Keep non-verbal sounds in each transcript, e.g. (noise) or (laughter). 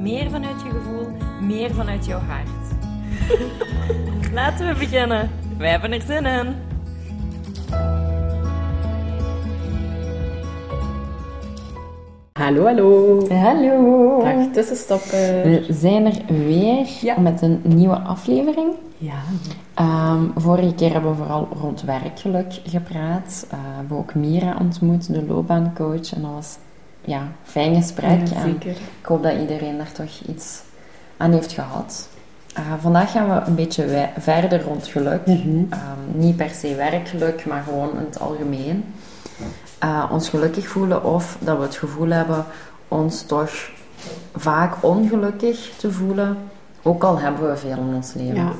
meer vanuit je gevoel, meer vanuit jouw hart. (laughs) Laten we beginnen. Wij hebben er zin in. Hallo, hallo. Hallo. Dag tussenstoppen. We zijn er weer Ja. met een nieuwe aflevering. Ja. Ehm, vorige keer hebben we vooral rond werkgeluk gepraat. Eh, we hebben ook Mira ontmoet, de loopbaancoach. En dat was ja, fijn gesprek. Ja, zeker. ik hoop dat iedereen daar toch iets aan heeft gehad. Eh, vandaag gaan we een beetje verder rond geluk. Mhm. Ehm, niet per se werkgeluk, maar gewoon in het algemeen. Eh, ons gelukkig voelen of dat we het gevoel hebben ons toch vaak ongelukkig te voelen. Ook al hebben we veel in ons leven. Ja,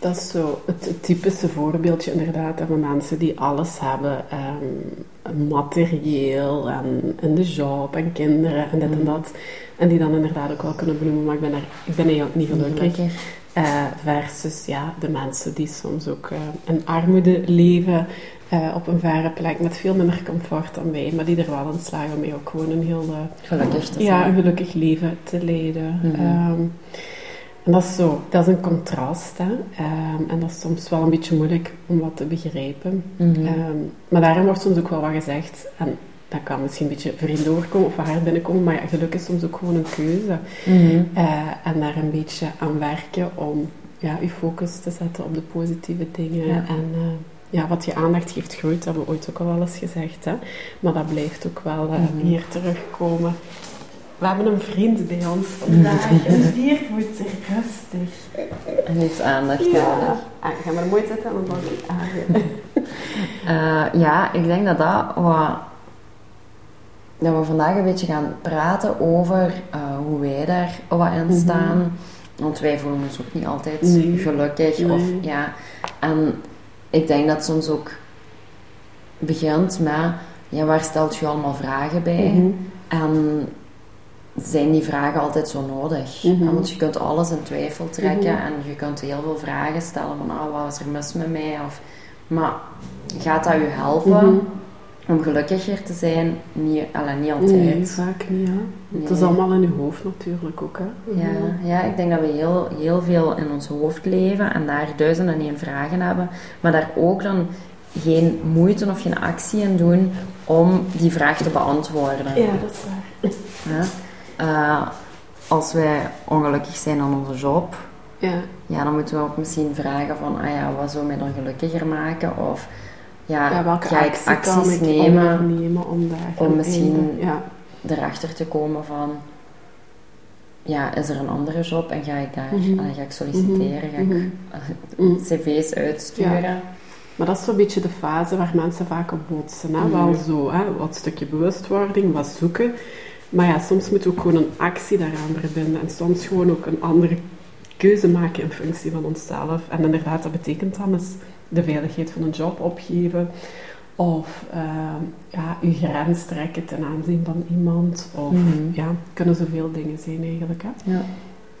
dat is zo het, het typische voorbeeldje inderdaad van mensen die alles hebben. ehm, materieel en, en de job en kinderen en dit en dat. En die dan inderdaad ook wel kunnen benoemen, maar ik ben, daar, ik ben eigenlijk niet gelukkig. gelukkig. Eh, versus ja, de mensen die soms ook eh, in armoede leven. eh, op een verre plek met veel minder comfort dan wij, maar die er wel in slagen om mij ook gewoon een heel Gelukkig ja, een gelukkig leven te leiden. Ehm, en dat is zo, dat is een contrast. Hè? Ehm, en dat is soms wel een beetje moeilijk om wat te begrijpen. Mhm. Ehm, maar daarom wordt soms ook wel wat gezegd. En dat kan misschien een beetje vreemd overkomen of hard binnenkomen. Maar ja, geluk is soms ook gewoon een keuze. Mhm. Eh, en daar een beetje aan werken om ja, je focus te zetten op de positieve dingen. Ja. En eh, ja, wat je aandacht geeft groeit, dat hebben we ooit ook al wel eens gezegd. Hè? Maar dat blijft ook wel eh, Mhm. hier terugkomen. We hebben een vriend bij ons vandaag. Een dier moet rustig. En heeft aandacht Ja. nodig. Ah, ga maar mooi zitten en dan zal ik aan. Eh, ja, ik denk dat dat wat... Dat we vandaag een beetje gaan praten over eh, hoe wij daar wat in Mhm. staan. Want wij voelen ons ook niet altijd Nee. gelukkig. Nee. Of, ja. En ik denk dat het soms ook begint met... Ja, waar stelt je allemaal vragen bij? Mhm. En zijn die vragen altijd zo nodig? Mhm. Want je kunt alles in twijfel trekken Mhm. en je kunt heel veel vragen stellen van ah, wat is er mis met mij? Of, maar gaat dat je helpen Mhm. om gelukkiger te zijn? Niet, niet altijd. Nee, vaak niet. Hè? Het is allemaal in je hoofd natuurlijk ook. Hè? Ja, ja, ik denk dat we heel, heel veel in ons hoofd leven en daar duizenden en één vragen hebben, maar daar ook dan geen moeite of geen actie in doen om die vraag te beantwoorden. Ja, dat is waar. Ja. Eh, als wij ongelukkig zijn aan onze job, Ja. ja, dan moeten we ook misschien vragen van, ah ja, wat zou mij dan gelukkiger maken? Of ja, Ja, welke ga ik actie acties ik nemen ondernemen om daar om misschien- Ja. erachter te komen van, ja, is er een andere job en ga ik daar, Mhm. allee, ga ik solliciteren, ga ik Mhm. Mhm. (laughs) cv's uitsturen? Maar dat is zo'n beetje de fase waar mensen vaak op botsen. Hè? Mhm. Wel zo, hè? wat stukje bewustwording, wat zoeken. Maar ja, soms moet ook gewoon een actie daaraan verbinden. En soms gewoon ook een andere keuze maken in functie van onszelf. En inderdaad, dat betekent dan eens de veiligheid van een job opgeven. Of ehm, ja, je grens trekken ten aanzien van iemand. Of Mhm. ja, kunnen zoveel dingen zijn eigenlijk. Hè? Ja.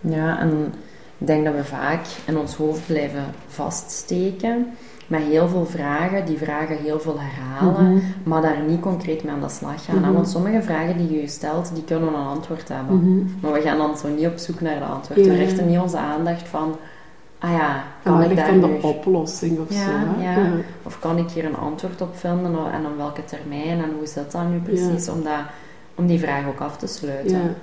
ja, en ik denk dat we vaak in ons hoofd blijven vaststeken met heel veel vragen, die vragen heel veel herhalen, Mhm. maar daar niet concreet mee aan de slag gaan. Mhm. Want sommige vragen die je stelt, die kunnen een antwoord hebben. Mhm. Maar we gaan dan zo niet op zoek naar de antwoord. Ja. We richten niet onze aandacht van, ah ja, kan ik daar de nu... oplossing of Ja, zo? Ja. Of kan ik hier een antwoord op vinden en op welke termijn en hoe zit dat nu precies? Om, dat, om die vraag ook af te sluiten.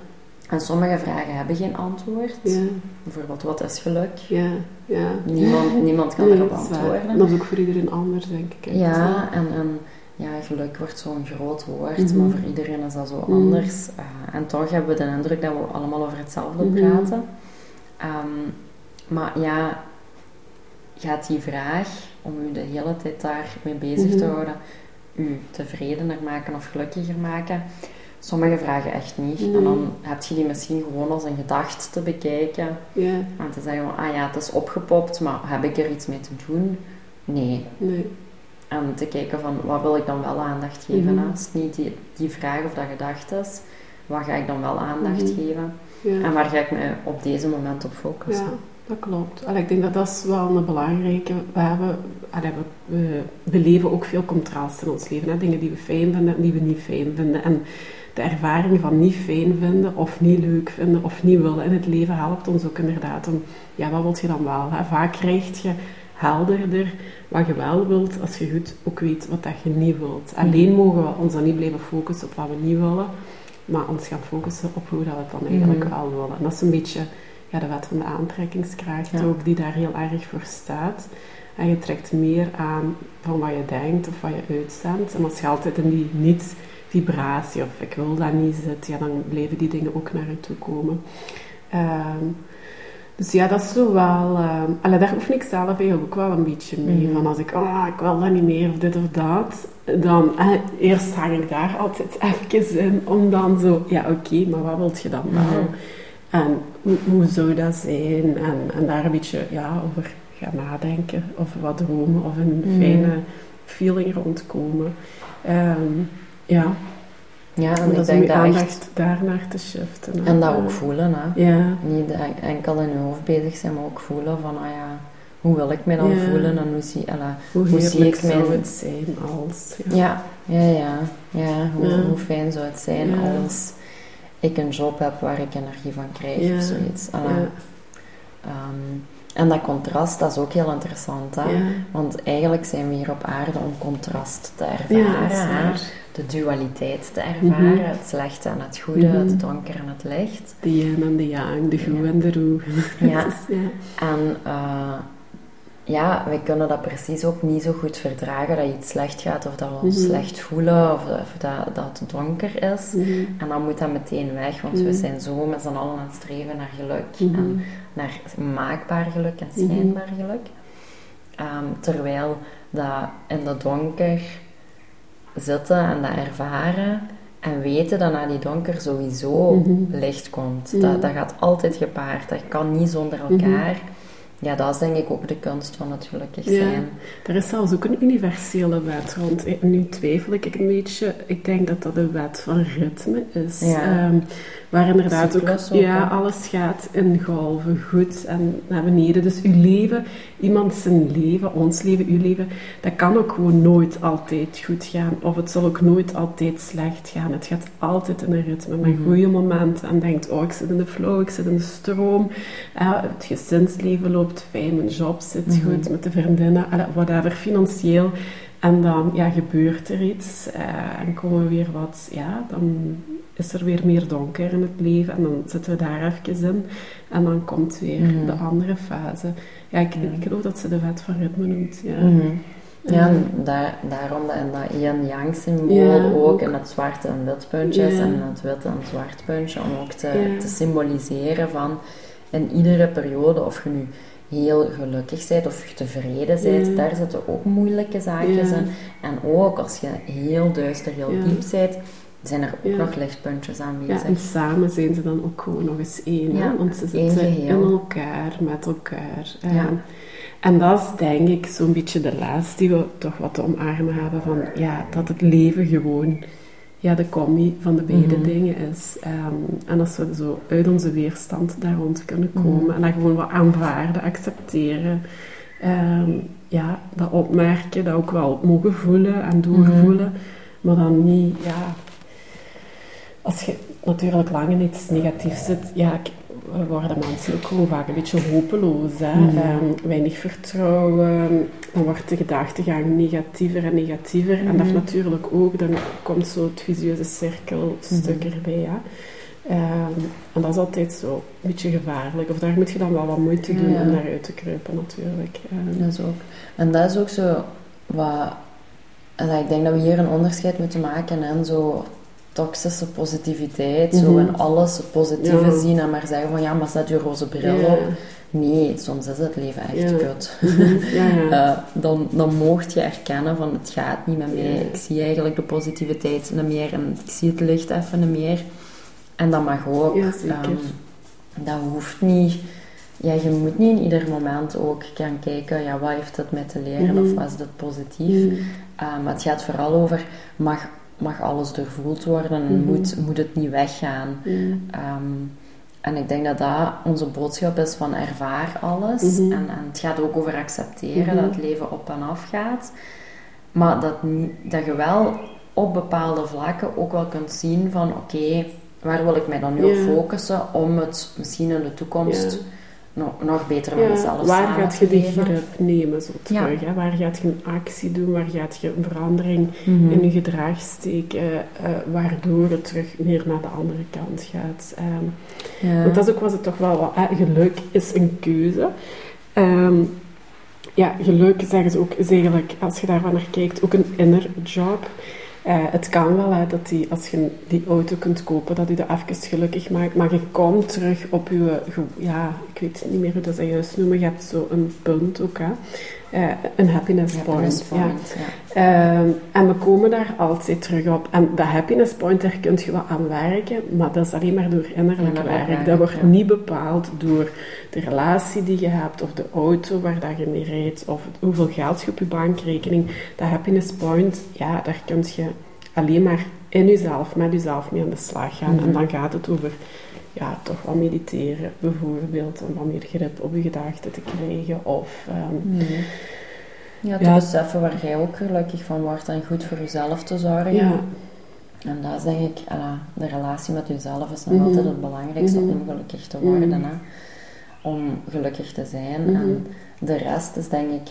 En sommige vragen hebben geen antwoord. ja, Bijvoorbeeld, wat is geluk? ja, ja. Niemand, niemand kan Nee, erop antwoorden. Dat is ook voor iedereen anders, denk ik. hè. Ja, en, en ja, geluk wordt zo'n groot woord, Mhm. maar voor iedereen is dat zo Mhm. anders. Eh, en toch hebben we de indruk dat we allemaal over hetzelfde Mhm. praten. Ehm, maar ja, gaat die vraag om u de hele tijd daarmee bezig te houden, u tevredener maken of gelukkiger maken? Sommige vragen echt niet. Nee. En dan heb je die misschien gewoon als een gedachte te bekijken. Ja, En te zeggen ah ja, het is opgepopt, maar heb ik er iets mee te doen? Nee. nee. En te kijken van, wat wil ik dan wel aandacht geven? Als het niet die, die vraag of dat gedachte is, wat ga ik dan wel aandacht Mhm. geven? Ja. En waar ga ik me op deze moment op focussen? Ja, dat klopt. Allee, ik denk dat dat is wel een belangrijke. We, hebben, allee, we, we beleven ook veel contrast in ons leven. Hè? Dingen die we fijn vinden en die we niet fijn vinden. En de ervaring van niet fijn vinden of niet leuk vinden of niet willen in het leven helpt ons ook inderdaad om, ja, wat wil je dan wel? Hè? Vaak krijg je helderder wat je wel wilt als je goed ook weet wat dat je niet wilt. Alleen mogen we ons dan niet blijven focussen op wat we niet willen, maar ons gaan focussen op hoe dat we het dan eigenlijk Mhm. wel willen. En dat is een beetje ja, de wet van de aantrekkingskracht Ja. ook, die daar heel erg voor staat. En je trekt meer aan van wat je denkt of wat je uitzendt. En als je altijd in die niet-vibratie of ik wil dat niet zit, ja, dan blijven die dingen ook naar je toe komen. Ehm, dus ja, dat is zo wel... ehm allee, daar oefen ik zelf eigenlijk ook wel een beetje mee. Mhm. Van als ik, oh, ik wil dat niet meer of dit of dat, dan eh, eerst hang ik daar altijd (laughs) even in om dan zo, ja oké, maar wat wilt je dan wel? Mhm. En hoe, hoe zou dat zijn? En, en daar een beetje ja, over gaan nadenken. Of wat dromen. Of een Mhm. fijne feeling rondkomen. Ehm, ja, Ja, en ik denk je dat aandacht echt... daarnaar te shiften. hè. En dat Ja. ook voelen, hè. Ja, Niet en- enkel in je hoofd bezig zijn, maar ook voelen van, ah ja, hoe wil ik me dan Ja. voelen en hoe zie, alla, hoe Hoe zie ik zou mijn- het zijn als... Ja. ja, ja, ja, ja, hoe, Ja. hoe fijn zou het zijn Ja. als ik een job heb waar ik energie van krijg Ja. of zoiets. Ja. ehm, en dat contrast, dat is ook heel interessant, hè. Ja. Want eigenlijk zijn we hier op aarde om contrast te Ja, ervaren, waar. De dualiteit te ervaren, Mhm. het slechte en het goede, Mhm. het donker en het licht. De yin en de yang, de goed Ja. en de roe. (laughs) Ja. Het is- ja. En eh, ja, wij kunnen dat precies ook niet zo goed verdragen dat iets slecht gaat of dat we ons Mhm. slecht voelen of, of dat, dat het donker is. En dan moet dat meteen weg, want we zijn zo met z'n allen aan het streven naar geluk en naar maakbaar geluk en schijnbaar geluk. Ehm, terwijl dat in de donker zitten en dat ervaren en weten dat naar die donker sowieso Mhm. licht komt. Mhm. Dat, dat gaat altijd gepaard, dat kan niet zonder Mhm. elkaar. Ja, dat is denk ik ook de kunst van het gelukkig Ja. zijn. Er is zelfs ook een universele wet rond. Eh, Nu twijfel ik een beetje. Ik denk dat dat de wet van ritme is. Ja. Ehm, waar inderdaad ook, ja, alles gaat in golven, goed en naar beneden. Dus uw leven, iemand zijn leven, ons leven, uw leven, dat kan ook gewoon nooit altijd goed gaan. Of het zal ook nooit altijd slecht gaan. Het gaat altijd in een ritme met Mhm. goede momenten. En denkt, oh, ik zit in de flow, ik zit in de stroom. Eh, het gezinsleven loopt fijn, mijn job zit Mhm. goed, met de vriendinnen, whatever, financieel. En dan ja, gebeurt er iets eh, en komen we weer wat, ja, dan is er weer meer donker in het leven en dan zitten we daar even in. En dan komt weer Mhm. de andere fase. Ja, ik, ik geloof dat ze de wet van ritme noemt. Ja, Mhm. Ja, en daar, daarom dat, en dat yin-yang symbool Ja, ook ook. in het zwarte en wit puntje is Ja. en het witte en zwart puntje, om ook te, Ja. te symboliseren van in iedere periode, of je nu heel gelukkig bent of tevreden bent, Ja. daar zitten ook moeilijke zaakjes Ja. in. En ook als je heel duister, heel Ja. diep bent, zijn er ook Ja. nog lichtpuntjes Ja, aanwezig. en samen zijn ze dan ook gewoon nog eens één. Ja, Want ze zitten geheel. in elkaar, met elkaar. Eh, Ja. En dat is denk ik zo'n beetje de les die we toch wat te omarmen hebben. Van, ja, dat het leven gewoon ja, de combi van de beide Mhm. dingen is. Ehm, en als we zo uit onze weerstand daar rond kunnen komen. Mhm. En dat gewoon wat aanvaarden, accepteren. Ehm, ja, dat opmerken, dat ook wel mogen voelen en doorvoelen. Maar dan niet, ja... Als je natuurlijk lang in iets negatiefs zit, ja, we worden mensen ook gewoon vaak een beetje hopeloos. Hè? Mhm. Ehm, weinig vertrouwen, dan wordt de gedachtegang negatiever en negatiever. En dat Mhm. natuurlijk ook, dan komt zo het visieuze cirkelstuk Mhm. erbij. Hè? Ehm, en dat is altijd zo een beetje gevaarlijk. Of daar moet je dan wel wat moeite doen Ja. om daaruit te kruipen natuurlijk. Dat is ook. En dat is ook zo wat. en ik denk dat we hier een onderscheid moeten maken en zo toxische positiviteit, zo Mhm. in alles het positieve Ja. zien en maar zeggen van ja, maar zet je roze bril ja. op. Nee, soms is het leven echt Ja. kut. Ja, ja. (laughs) Eh, dan, dan mocht je erkennen van het gaat niet met mij. Ik zie eigenlijk de positiviteit niet meer en ik zie het licht even niet meer. En dat mag ook. Ja, zeker. Ehm, dat hoeft niet. Ja, je moet niet in ieder moment ook gaan kijken, ja, wat heeft het mij te leren Mhm. of was het positief. Mm. Eh, maar het gaat vooral over, mag, mag alles doorvoeld worden en Mhm. moet, moet het niet weggaan. Mm. En ik denk dat dat onze boodschap is van ervaar alles. Mhm. en, en het gaat ook over accepteren Mhm. dat het leven op en af gaat. Maar dat, dat je wel op bepaalde vlakken ook wel kunt zien van oké, waar wil ik mij dan nu Ja. op focussen om het misschien in de toekomst Ja. nog, nog beter met Ja, mezelf waar samen gaat te je leven. grip nemen zo terug? Hè? Waar gaat je een actie doen? Waar gaat je een verandering Mhm. in je gedrag steken? eh, waardoor het terug meer naar de andere kant gaat? Ehm, Want dat ook was het toch wel wat. geluk is een keuze. Ehm, ja, geluk zeggen ze ook, is eigenlijk, als je daarvan naar kijkt, ook een inner job. Eh, het kan wel hè, dat die, als je die auto kunt kopen, dat u dat even gelukkig maakt. Maar je komt terug op je, ja, ik weet niet meer hoe dat ze juist noemen. Je hebt zo een punt ook, hè. Eh, een happiness point. Happiness ja. point, ja. Ehm, en we komen daar altijd terug op. En dat happiness point, daar kun je wel aan werken, maar dat is alleen maar door innerlijk werk. werk, Dat wordt niet bepaald door de relatie die je hebt, of de auto waar dat je mee rijdt, of hoeveel geld je op je bankrekening. Dat happiness point, ja, daar kun je alleen maar in jezelf, met jezelf mee aan de slag gaan. Mhm. En dan gaat het over ja, toch wat mediteren, bijvoorbeeld, om wat meer grip op je gedachten te krijgen. Of, ehm, Mhm. Ja, te Ja. beseffen waar jij ook gelukkig van wordt en goed voor jezelf te zorgen. ja, En dat is denk ik, ala, de relatie met jezelf is nog Mhm. altijd het belangrijkste Mhm. om gelukkig te worden. Mhm. hè. Om gelukkig te zijn. En de rest is denk ik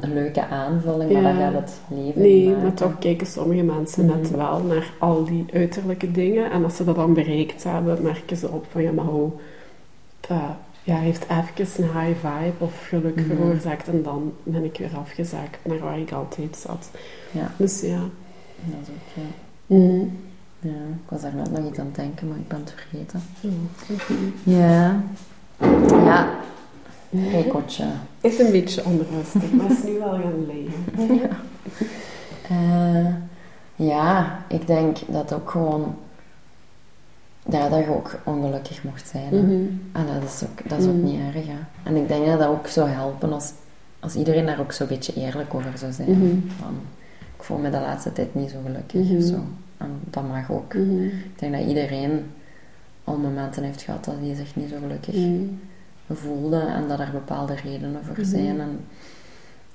een, leuke aanvulling, maar Ja. dat gaat het leven Nee, niet maken. maar toch kijken sommige mensen net Mhm. wel naar al die uiterlijke dingen. En als ze dat dan bereikt hebben, merken ze op van ja, maar hoe, dat ja, heeft even een high vibe of geluk Mhm. veroorzaakt. En dan ben ik weer afgezakt naar waar ik altijd zat. Ja. Dus ja. Dat is ook, ja. Mhm. ja. Ik was daar net nog iets aan het denken, maar ik ben het vergeten. Ja. Ja. Reikotje. Is een beetje onrustig, maar is nu wel gaan liggen. (laughs) Ja. Eh, ja, ik denk dat ook gewoon... Ja, dat je ook ongelukkig mocht zijn. hè. Mhm. En dat is ook, dat is ook Mm. niet erg, hè. En ik denk dat dat ook zou helpen als, als iedereen daar ook zo'n beetje eerlijk over zou zijn. Mhm. Van, ik voel me de laatste tijd niet zo gelukkig Mhm. of zo. En dat mag ook. Mhm. Ik denk dat iedereen al momenten heeft gehad dat hij zich niet zo gelukkig Mhm. Voelde en dat er bepaalde redenen voor Mhm. zijn. En,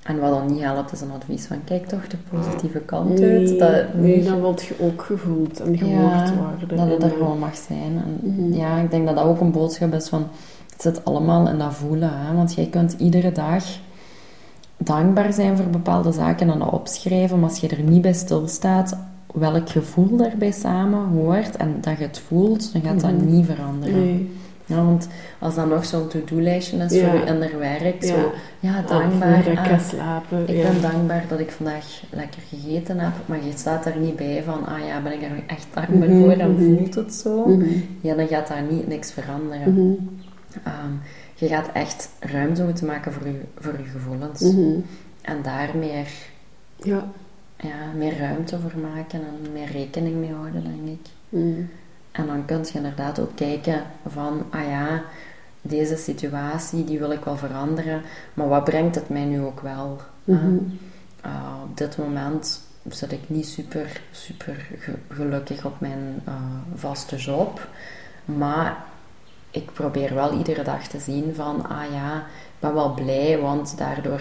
en wat dan niet helpt is een advies van kijk toch de positieve kant Nee, uit. Dat, nee, dan word je ook gevoeld en gehoord Ja, worden. dat het er gewoon mag zijn. En Mhm. ja, ik denk dat dat ook een boodschap is van het zit allemaal in dat voelen. Hè? Want jij kunt iedere dag dankbaar zijn voor bepaalde zaken en dat opschrijven, maar als je er niet bij stilstaat welk gevoel daarbij samen hoort en dat je het voelt, dan gaat dat Mhm. niet veranderen. Nee. Ja, want als dat nog zo'n to-do-lijstje is Ja. voor je inner werk, Ja. zo, ja, dankbaar. ik ah, slapen. ik ben dankbaar dat ik vandaag lekker gegeten heb, maar je staat daar niet bij van, ah ja, ben ik er echt dankbaar Mhm, voor en mhm. voelt het zo? Mhm. Ja, dan gaat daar niet niks veranderen. Mhm. Ehm, je gaat echt ruimte moeten maken voor je, voor je gevoelens. En daar meer, Ja. ja, meer ruimte voor maken en meer rekening mee houden, denk ik. En dan kun je inderdaad ook kijken van, ah ja, deze situatie, die wil ik wel veranderen, maar wat brengt het mij nu ook wel? Mhm. Uh, op dit moment zit ik niet super, super ge- gelukkig op mijn uh, vaste job. Maar ik probeer wel iedere dag te zien van, ah ja, ik ben wel blij, want daardoor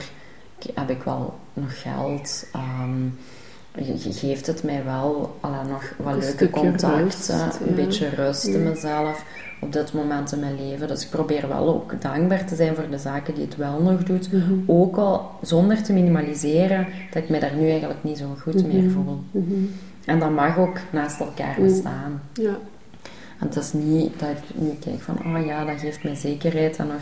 heb ik wel nog geld. ehm, geeft het mij wel alla, nog wat Een leuke contacten, rust, een beetje rust in mezelf op dit moment in mijn leven. Dus ik probeer wel ook dankbaar te zijn voor de zaken die het wel nog doet. Mhm. Ook al zonder te minimaliseren dat ik me daar nu eigenlijk niet zo goed meer Mhm. voel. Mhm. En dat mag ook naast elkaar bestaan. Ja. En het is niet dat ik nu kijk van, oh ja, dat geeft mij zekerheid en nog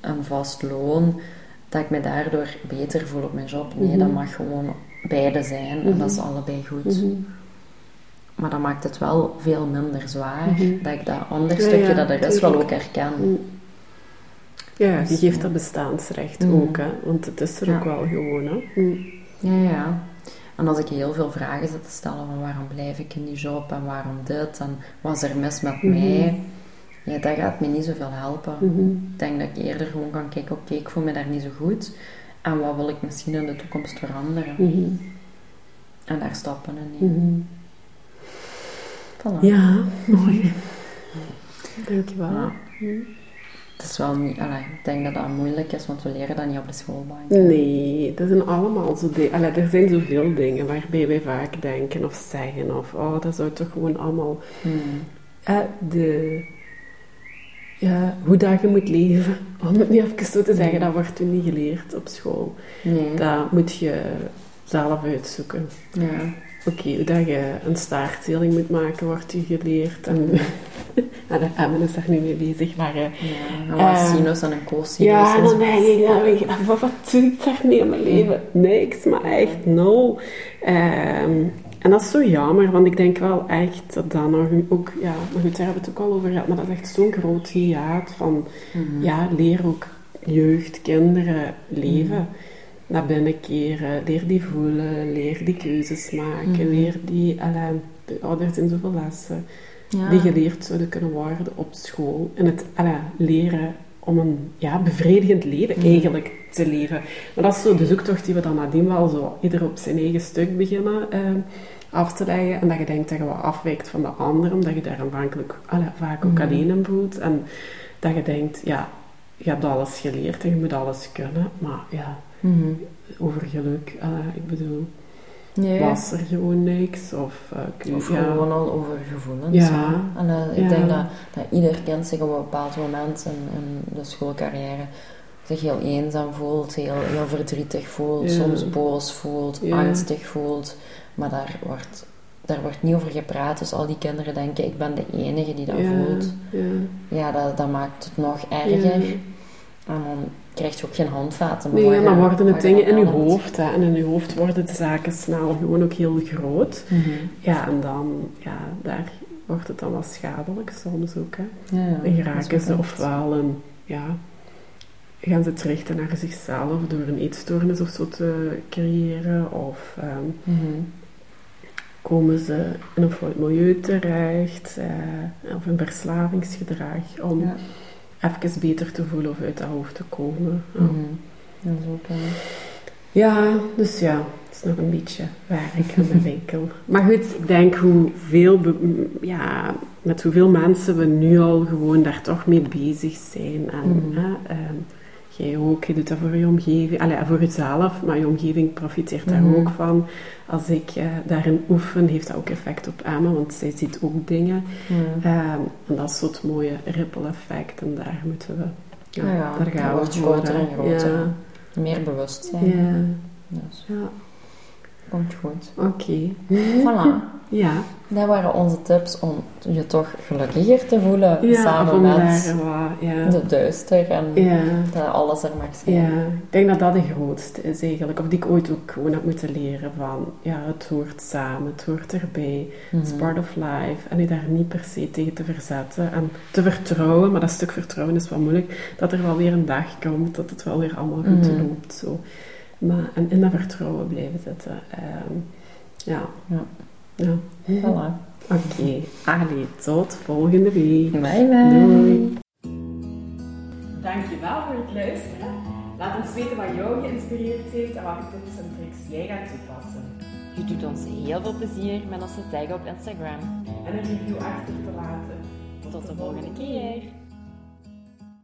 een vast loon, dat ik me daardoor beter voel op mijn job. Nee, dat mag gewoon beide zijn en Mhm. dat is allebei goed. Mhm. Maar dat maakt het wel veel minder zwaar, Mhm. dat ik dat ander stukje ja, dat er is wel ook herken. Mhm. Ja, je Dus, geeft dat bestaansrecht Mhm. ook, hè. Want het is er Ja. ook wel gewoon, hè. Ja, ja. En als ik heel veel vragen zit te stellen van waarom blijf ik in die job en waarom dit en wat is er mis met Mhm. mij, ja, dat gaat me niet zoveel helpen. Mhm. Ik denk dat ik eerder gewoon kan kijken, oké, ik voel me daar niet zo goed en wat wil ik misschien in de toekomst veranderen. Mhm. En daar stappen in. Mhm. Voilà. Ja, mooi. (laughs) Dankjewel. Ja. Hm. Het is wel niet, allee, ik denk dat dat moeilijk is, want we leren dat niet op de schoolbank. Nee, dat zijn allemaal zo dingen. Er zijn zoveel dingen waarbij wij vaak denken of zeggen of oh, dat zou toch gewoon allemaal Hmm. eh, de ja, hoe dat je moet leven. (laughs) Om het niet even zo te zeggen, dat wordt u niet geleerd op school. Nee. Dat moet je zelf uitzoeken. Ja. Oké, hoe dat je een staartteling moet maken, wordt u geleerd. En, (laughs) en Emmen is daar nu mee bezig, maar... eh, Ja, wat Eh, sinus en een cosinus. Ja, en dan denk ik, dan denk ik wat, wat doe ik daarmee in mijn leven? Niks, maar echt nul. Ehm, en dat is zo jammer, want ik denk wel echt dat dan nog ook, ja, maar goed, daar hebben we het ook al over gehad, maar dat is echt zo'n groot hiaat van, Mhm. ja, leer ook jeugd, kinderen leven. Naar binnen keren, leer die voelen, leer die keuzes maken, Mhm. leer die, allee, de ouders in zoveel lessen Ja. die geleerd zouden kunnen worden op school. En het allee, leren om een ja, bevredigend leven Mhm. eigenlijk te leven. Maar dat is zo de zoektocht die we dan nadien wel zo ieder op zijn eigen stuk beginnen eh, af te leggen. En dat je denkt dat je wat afwijkt van de ander, omdat je daar aanvankelijk vaak ook Mhm. alleen in voelt. En dat je denkt, ja, je hebt alles geleerd en je moet alles kunnen. Maar ja, Mhm. over geluk, allee, ik bedoel, Nee. was er gewoon niks. Of, je- Of ja. gewoon al over gevoelens. Ja. En ik Ja. denk dat, dat ieder kind zich op een bepaald moment in, in de schoolcarrière zich heel eenzaam voelt, heel, heel verdrietig voelt, soms boos voelt, angstig voelt. Maar daar wordt, daar wordt niet over gepraat. Dus al die kinderen denken, ik ben de enige die dat ja, voelt. ja. Ja, dat, dat maakt het nog erger. Ja. En dan krijg je ook geen handvaten meer. Nee, dan je- worden het dingen in je dan hoofd. Hè. En in je hoofd worden de zaken snel gewoon ook heel groot. Mhm. Ja, en dan, ja, daar wordt het dan wel schadelijk soms ook. Hè. Ja, Dan geraken ook ze ofwel een, ja, gaan ze richten naar zichzelf door een eetstoornis of zo te creëren. Of ehm, Mhm. komen ze in een fout milieu terecht. eh, of een verslavingsgedrag. Om Ja. Even beter te voelen of uit dat hoofd te komen. Ja. Mhm. Dat is ook, Ja, dus ja, het is nog een beetje werk aan de (laughs) winkel. Maar goed, ik denk hoeveel, ja, met hoeveel mensen we nu al gewoon daar toch mee bezig zijn. En Mhm. hè, ehm, jij ook, je doet dat voor je omgeving, allee, voor jezelf, maar je omgeving profiteert daar Mhm. ook van. Als ik eh, daarin oefen, heeft dat ook effect op Emma, want zij ziet ook dingen. ja. Ehm, en dat is mooie ripple effect en daar moeten we, ja, daar gaan we wordt groter en groter. Ja, Meer bewustzijn. ja, Dus, ja. Komt goed. Oké. Voilà. (laughs) Ja, Dat waren onze tips om je toch gelukkiger te voelen ja samen met wat, ja. de duister en Ja, dat alles er mag zijn. ja, ik denk dat dat de grootste is eigenlijk. Of die ik ooit ook gewoon heb moeten leren van, ja, het hoort samen, het hoort erbij. Mhm. It's part of life. En je daar niet per se tegen te verzetten. En te vertrouwen, maar dat stuk vertrouwen is wel moeilijk. Dat er wel weer een dag komt, dat het wel weer allemaal goed Mhm. loopt. Zo. Maar, en in dat vertrouwen blijven zitten. Ehm, ja. Ja. ja. Voilà. Oké, allee, tot volgende week. Bye bye. Doei. Dankjewel voor het luisteren. Laat ons weten wat jou geïnspireerd heeft en welke tips en tricks jij gaat toepassen. Je doet ons heel veel plezier met ons te taggen op Instagram. En een review achter te laten. Tot de volgende keer.